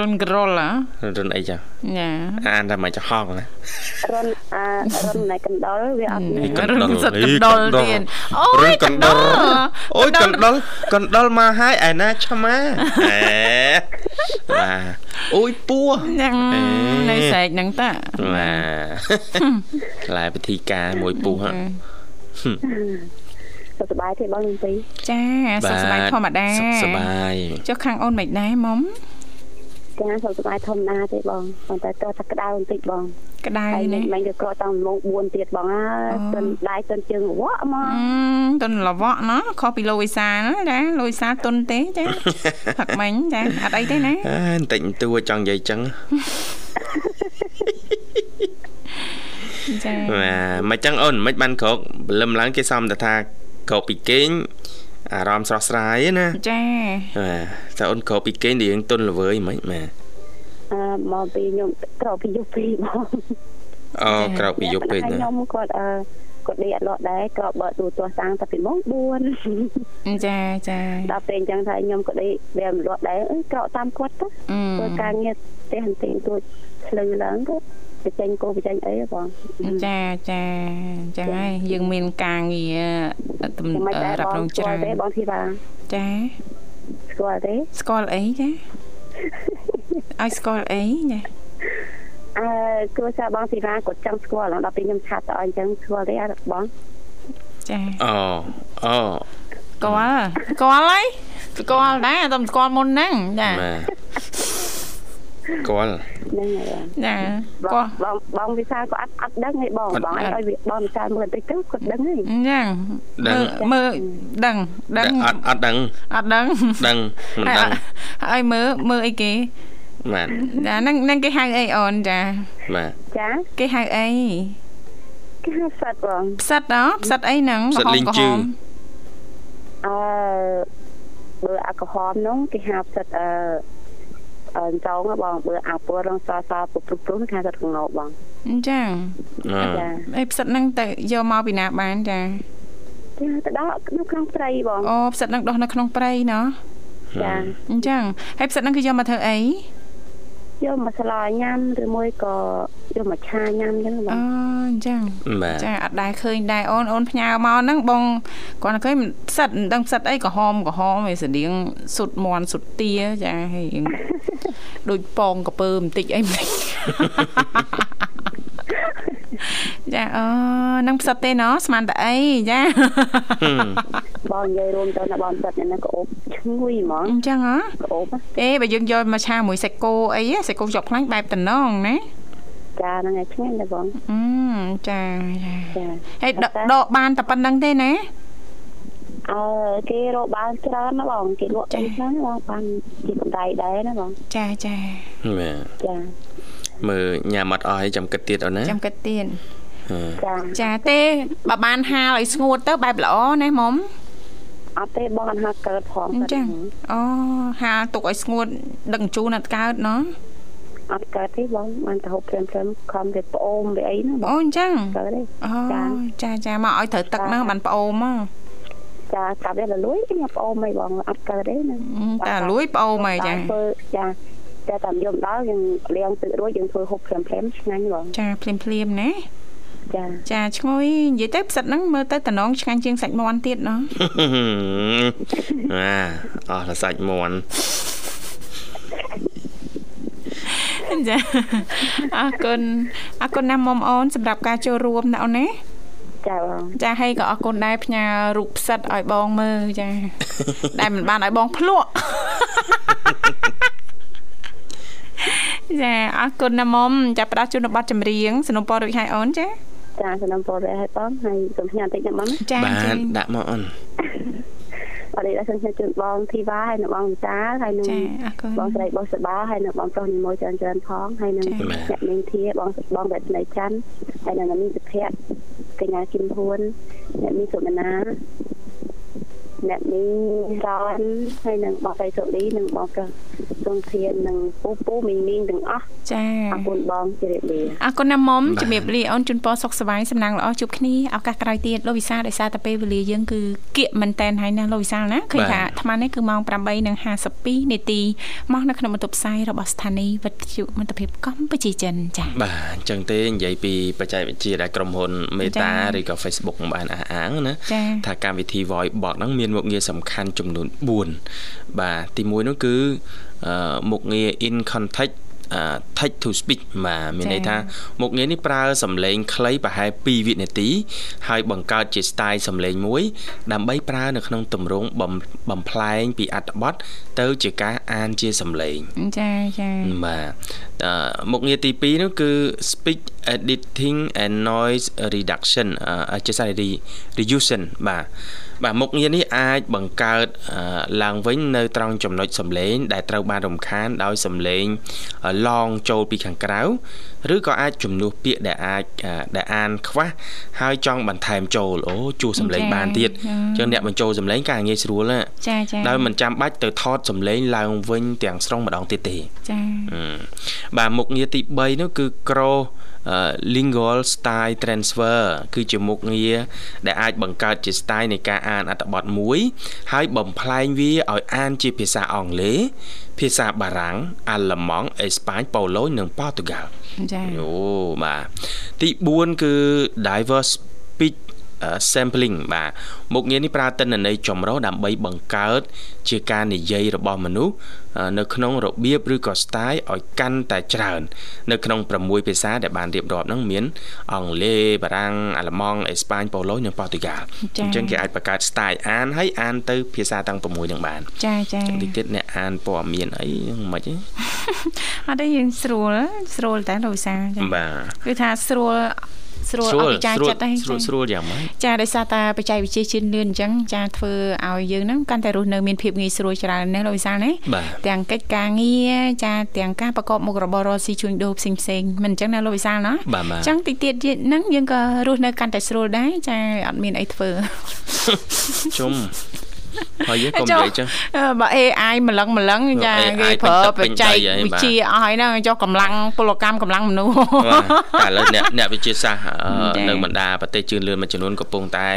រុនក្រលហ៎រុនអីចាចាអានតែមិនចោះហងណារុនអារុនណៃកណ្ដុលវាអត់មានកណ្ដុលរុនសិតអីកណ្ដុលកណ្ដុលទៀតអូរុយនកណ្ដុលអូយកណ្ដុលកណ្ដុលមកហើយឯណាឆ្មាអេបាទអូយពោះហ្នឹងអេនៅស្រែកហ្នឹងតាបាទខ្លែពិធីការមួយពុះហ៎ សុខសប្បាយទេបងនឹងពីចាសុខសប្បាយធម្មតាសុខសប្បាយចុះខាងអូនមិនដែរមុំចាសុខសប្បាយធម្មតាទេបងប៉ុន្តែតើថាក្តៅបន្តិចបងក្តៅហើយណាមិនក៏ក្រតាំងម៉ោង4ទៀតបងអើយទិនដៃទិនជើងវក់មកអឺតុនលវក់ណោះខុសពីលោកវិសាណាចាលោកវិសាតុនទេចាផឹកមិញចាអត់អីទេណាអើបន្តិចបន្តួចចង់និយាយចឹងចាបាទមិនចឹងអូនមិនបានក្រោកព្រលឹមឡើងគេសំតែថា ក្រោកពីគេងអារម្មណ៍ស្រស់ស្រាយណាចាបាទតែអូនក្រោកពីគេងរៀងទុនល្វើយមិនបាទអឺមកពីខ្ញុំក្រោកពីយប់ពីបងអូក្រោកពីយប់ពេកហើយណាខ្ញុំគាត់អឺគាត់ដេកអត់លក់ដែរក៏បើកទូទាស់សាំងតែពីម៉ោង4ចាចាដល់ពេលអញ្ចឹងថាខ្ញុំក៏ដេកវាមិនលក់ដែរអឺក្រោកតាមគាត់ទៅអឺធ្វើការងារផ្ទះអន្ទិញទួចភ្លឺឡើងទៅ បញ្ចេញគោបញ្ចេញអីហ៎បងចាចាចឹងហើយយើងមានការងារទំមិនដែររ៉ាប់បរងងស្ច្គារើល់ទេនបងធីវ៉ាចាស្គាល់ទេស្គាល់អីចាឲ្យស្គាល់អីចាអឺគ្រួសារបងធីវ៉ាគាត់ចង់ស្គាល់ដល់ពេលខ្ញុំឆាតទៅឲ្យអញ្ចឹងស្គាល់ទេអត់បងចាអូអូស្គាល់ស្គាល់ហើយស្គាល់ដែរតែមិនស្គាល់មុនហ្នឹងចាបាទ គាត់ហ្នឹងហើយចាបងគាត់បងបងវិសាលក៏អត់អត់ដឹងទេបងបងឲ្យឲ្យបងវិសាលមើលបន្តិចទៅគាត់ដឹងហើយអញ្ចឹងមើលមើលដឹងដឹងអត់អត់ដឹងអត់ដឹងដឹងមិនដឹងហើយមើលមើលអីគេបាទចាហ្នឹងហ្នឹងគេហៅអីអូនចាបាទចាគេហៅអីគេហៅសិតបងផ្សិតហ៎ផ្សិតអីហ្នឹងផ្សិតលីងជឺអឺបើអាក្រហមនោះគេហៅសិតអឺអឺ ចောင်းបងបើអាពណ៌រងសសពុះពុះពុះគេហៅសិតកងោបងអញ្ចឹងអឺចាអីផ្សិតហ្នឹងទៅយកមកពីណាបានចាចាទៅដល់នៅក្នុងព្រៃបងអូផ្សិតហ្នឹងដុះនៅក្នុងព្រៃណោះចាអញ្ចឹងហើយផ្សិតហ្នឹងគឺយកមកធ្វើអី យកមកស្លាញ៉ាំឬមួយក៏យកមកឆាញ៉ាំអញ្ចឹងបងអូអញ្ចឹងបាទចាអត់ដែរឃើញដែរអូនអូនផ្ញើមកហ្នឹងបងគាត់ឃើញផ្សិតមិនដឹងផ្សិតអីក្រហមក្រហមឯស្តៀងសុតមន់សុតទាចាហើយដូចពងកពើបន្តិចអីបន្តិច ចាអូនឹងផ្សិតទេណស្មានតែអីចាបងនិយាយរួមទៅណាបងចិត្តហ្នឹងក្អូបឈ្ងុយហ្មងអញ្ចឹងហ៎ក្អូបណាទេបើយើងយកមកឆាមួយសាច់គោអីសាច់គោជាប់ខ្លាញ់បែបតំណងណាចាហ្នឹងឯងឆ្ងាញ់ដែរបងអឺចាចាចាហើយដកដកបានតែប៉ុណ្្នឹងទេណាអើគេរកបានច្រើនណាបងគេលក់អីហ្នឹងបងបានជាកម្រៃដែរណាបងចាចាបាទចា មើលញ៉ាំអត់អស់ហើយចាំគិតទៀតអូនណាចាំគិតទៀតហឺចាចាទេបើបានហាលឲ្យស្ងួតទៅបែបល្អណាមុំអត់ទេបងអត់ហាកើតផងអញ្ចឹងអូហាលទុកឲ្យស្ងួតដឹកជូនអត់កើតណោះអត់កើតទេបងបានទៅហូបព្រមព្រមខំទៅប្អូនវាអីណាបងអូអញ្ចឹងកើតទេអូចាចាចាមកឲ្យត្រូវទឹកហ្នឹងបានប្អូនមកចាកាប់វាលលួយញ៉ាំប្អូនមិនបងអត់កើតទេណាតែលួយប្អូនមកចាធ្វើចា តែតាមយកដល់យើងលាងទឹករួចយើងធ្វើហូបព្រមព្រមឆ្ងាញ់បងចាភ្លាមភ្លាមណាចាចាឈ្ងុយនិយាយទៅផ្សិតហ្នឹងមើលទៅតំណងឆ្ងាញ់ជាងសាច់មាន់ទៀតណោះអាអស់តែសាច់មន់ចាអរគុណអរគុណណាស់មុំអូនសម្រាប់ការចូលរួមណាអូនណាចាបងចាហើយក៏អរគុណដែរផ្ញើរូបផ្សិតឲ្យបងមើលចា ដែលមិនបានឲ្យបងភ្លក់ ចាអរគុណណាស់មុំចាប់ផ្ដោតជូនប័ណ្ណចម្រៀងสนុំពររួចហើយអូនចាចាសំណពរដែរឲ្យបងហើយសូមផ្ញើបន្តិចណាបងណាចាបាចានដាក់មកអូនអរនេះសូមផ្ញើជូនបងធីវ៉ាហើយនិងបងវិតាហើយនិងចាអរគុណបងស្រីបងសបាហើយនិងបងប្រុសនីមួយច្រើនច្រើនផងហើយនិងអ្នកនាងធាបងបងរតន័យច័ន្ទហើយនិងនាងសុភ័ក្រកញ្ញាគឹមហួនអ្នកនាងសុមនា អ្នកនាងរនហើយនិងបងស្រីសុលីនិងបងប្រុសសុងធាននិងពូពូមីងមីងទាំងអស់ចាអរគុណបងជម្រាបលាអរគុណណាស់មុំជំរាបលាអូនជូនពរសុខសប្បាយសំណាងល្អជួបគ្នាឱកាសក្រោយទៀតលោកវិសាលដោយសារតែពេលវេលាយើងគឺគៀកមែនតែនហើយណាលោកវិសាលណាឃើញថាអាត្មានេះគឺម៉ោង8:52នាទីមកនៅក្នុងបន្ទប់ផ្សាយរបស់ស្ថានីយ៍វិទ្យុមិត្តភាពកម្ពុជាចិនចាបាទអញ្ចឹងទេនិយាយពីបច្ចេកវិទ្យាដែលក្រុមហ៊ុន Meta ឬក៏ Facebook មិនបានអះអាងណាចាថាកម្មវិធី Voice Box ហ្នឹងមានមុខងារសំខាន់ចំនួន4បាទទី1នោះគឺអឺមុខងារ in context អឺ text to speech បាទមានន័យថាមុខងារនេះប្រើសំឡេងខ្លីប្រហែល2វិនាទី ហើយបង្កើតជា style សំឡេងមួយ ដើម្បីប្រើនៅក្នុងទម្រង់បំបំផ្លែងពីអត្ថបទទៅជាការអានជាសំឡេងចាចាបាទអឺមុខងារទី2នោះគឺ speech editing and noise reduction អឺជាសារ reduction បាទ បាទមុខងារនេះអាចបង្កើតអឺឡើងវិញនៅត្រង់ចំណុចសំឡេង ដែលត្រូវបានរំខានដោយសំឡេងឡងចូលពីខាងក្រៅឬក៏អាចជំនួសពាក្យដែលអាចអឺដែលអានខ្វះហើយចង់បន្ថែមចូលអូជួសសំឡេងបានទៀតអញ្ចឹងអ្នកបញ្ចូលសំឡេងការងាយស្រួលណាចាចាដោយមិនចាំបាច់ទៅថតសំឡេងឡើងវិញទាំងស្រុងម្ដងទៀតទេចាអឺបាទមុខងារទី3នោះគឺ cross អឺ lingual style transfer គឺជាមុខងារដែលអាចបង្កើតជា style នៃការអានអត្ថបទមួយ ហើយបំប្លែងវាឲ្យអានជាភាសាអង់គ្លេសភាសាបារាំងអាល្លឺម៉ង់អេស្ប៉ាញប៉ូឡូញនិងប៉ូទុយហ្គាល់ចាអូបាទទី4គឺ diverse speech អឺ sampling បាទមុខងារនេះប្រើទិន្នន័យចម្រុះដើម្បីបង្កើត ជាការនិយាយរបស់មនុស្សអឺនៅក្នុងរបៀបឬក៏ style ឲ្យកាន់តែច្រើន នៅក្នុង6ភាសាដែលបានរៀបរាប់ហ្នឹងមាន អង់គ្លេសបារាំងអាល្លឺម៉ង់អេស្ប៉ាញប៉ូឡូញនិងប៉ូទុយហ្គាល់អញ្ចឹងគេអាចបង្កើត style អានហើយអានទៅភាសាទាំង6ហ្នឹងបាន ចាចាតិចទៀតអ្នកអានព័ត៌មានអីហ្នឹងមិនខ្មិចទេអត់ទេយើងស្រួលស្រួលតែលោកវិសាលចាបាទគឺថាស្រួល ស្រួលអត់ពិចារចិត្តទេស្រួលស្រួលយ៉ាងម៉េចចាដោយសារតែបច្ចេកវិទ្យាជឿនលឿនអញ្ចឹងចាធ្វើឲ្យយើងហ្នឹងកាន់តែរស់នៅមានភាពងាយស្រួលច្រើនណាស់លោកវិសាលណាបាទទាំងកិច្ចការងារចាទាំងការប្រកបមុខរបររកស៊ីជួញដូរផ្សេងផ្សេងៗមិនអញ្ចឹងណាលោកវិសាលណាបាទបាទអញ្ចឹងតិចទៀតទៀតហ្នឹងយើងក៏រស់នៅកាន់តែស្រួលដែរចាអត់មានអីធ្វើជុំ ហើយយើងកុំនិយាយចឹងអឺបើ AI ម្លឹងម្លឹងចា AI គេប្រើពេបញច្ទឹកចេកពេញដីហើយវិបាទទ្យាអស់ហើយហ្នឹងចុះកម្លាំងពលកម្មកម្លាំងមនុស្សបាទតែឥឡូវអ្នកអ្នកវិទ្យាសាស្ត្រអឺចា៎នៅបណ្ដាប្រទេសជឿនលឿនមួយចំនួនកំពុងតែ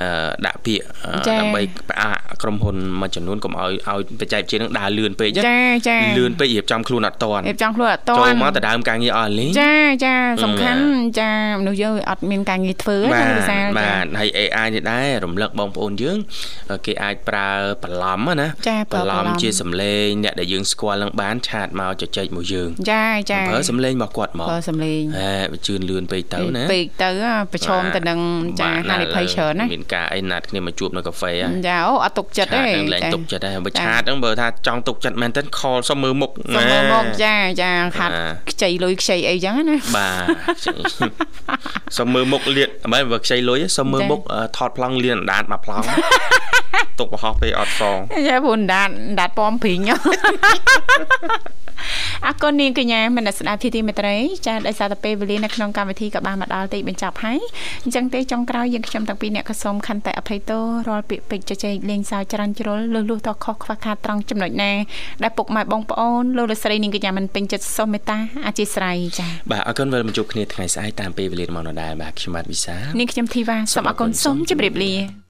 អឺដាក់ពាក្យអឺចា៎ដើម្បីផ្អាកក្រុមហ៊ុនមួយចំនួនកុំឲ្យឲ្យបច្ចេកវិទ្យានឹងដើរលឿនពេកចឹងចាចាលឿនពេករៀបចំខ្លួនអត់តាន់រៀបចំខ្លួនអត់តចូលន់មកទៅដើមការងារអស់លីងចាចាសំខាន់ចាមនុស្សយើងវាអត់មានការងារធ្វើបាណាទវិសាលបាចាទហើយ AI នេះដែររំលឹកបងប្អូនយើងគេអាចប្រើបន្លំណាចាប្រើបន្លំជាសំឡេងអ្នកដែលយើងស្គាល់នឹងបានឆាតមកជជែកមួយយើងចាចាប្រើសំឡេងរបស់គាត់មកប្រើសំលេងហេវាជឿនលឿនពេកទៅណាពេកទៅប្រឈមទៅនឹងចាបាទហានិភ័យច្រើនណាមានការអីណាត់គ្នាមកជួបនៅកាហ្វេហ៎ចាអូអត់ទុកចិត្តឆាទេតនឹងលែងទុកចិត្តដែរបើចាឆាតហ្នឹងបើថាចង់ទុកចិត្តមែនទែនខលសុំមើលមុខសុំមើលមកចាចាខាត់បាទខ្ចីលុយខ្ចីអីចឹងណាបាទសុំមើលមុខលៀនមិនបើខ្ចីលុយទេសុំមើលចាមុខអឺថតប្លង់លៀនអណ្ដាតមកប្លង់ទុកប្រហោះពេកអត់សងចាព្រោះដាតដាតពំព្រីងអរគុណនាងកញ្ញាមនស្សស្ដាប់ធីទីមេត្រីចាដោយសារតែពេលវេលានៅក្នុងកម្មវិធីក៏បានមកដល់ទីបញ្ចប់ហើយអញ្ចឹងទេចុងក្រោយយើងខ្ញុំទាំងពីរអ្នកក៏សូមខន្តិអភ័យទោសរាល់ពាក្យពេចន៍ជជែកលេងសើចច្រើនជ្រុលលឺលុះតខុសខ្វះខាតត្រង់ចំណុចណាដែលពុកម៉ែបងប្អូនលោកលោកស្រីនាងកញ្ញាមិនពេញចិត្តសូមមេត្តាអធិស្ឋានចាបាទអរគុណវិលមកជួបគ្នាថ្ងៃស្អែកតាមពេលវេលារបស់នៅដែរបាទខ្ញុំបាទវិសាលនាងខ្ញុំធីវ៉ាសូមអរគុណសូមជម្រាបលា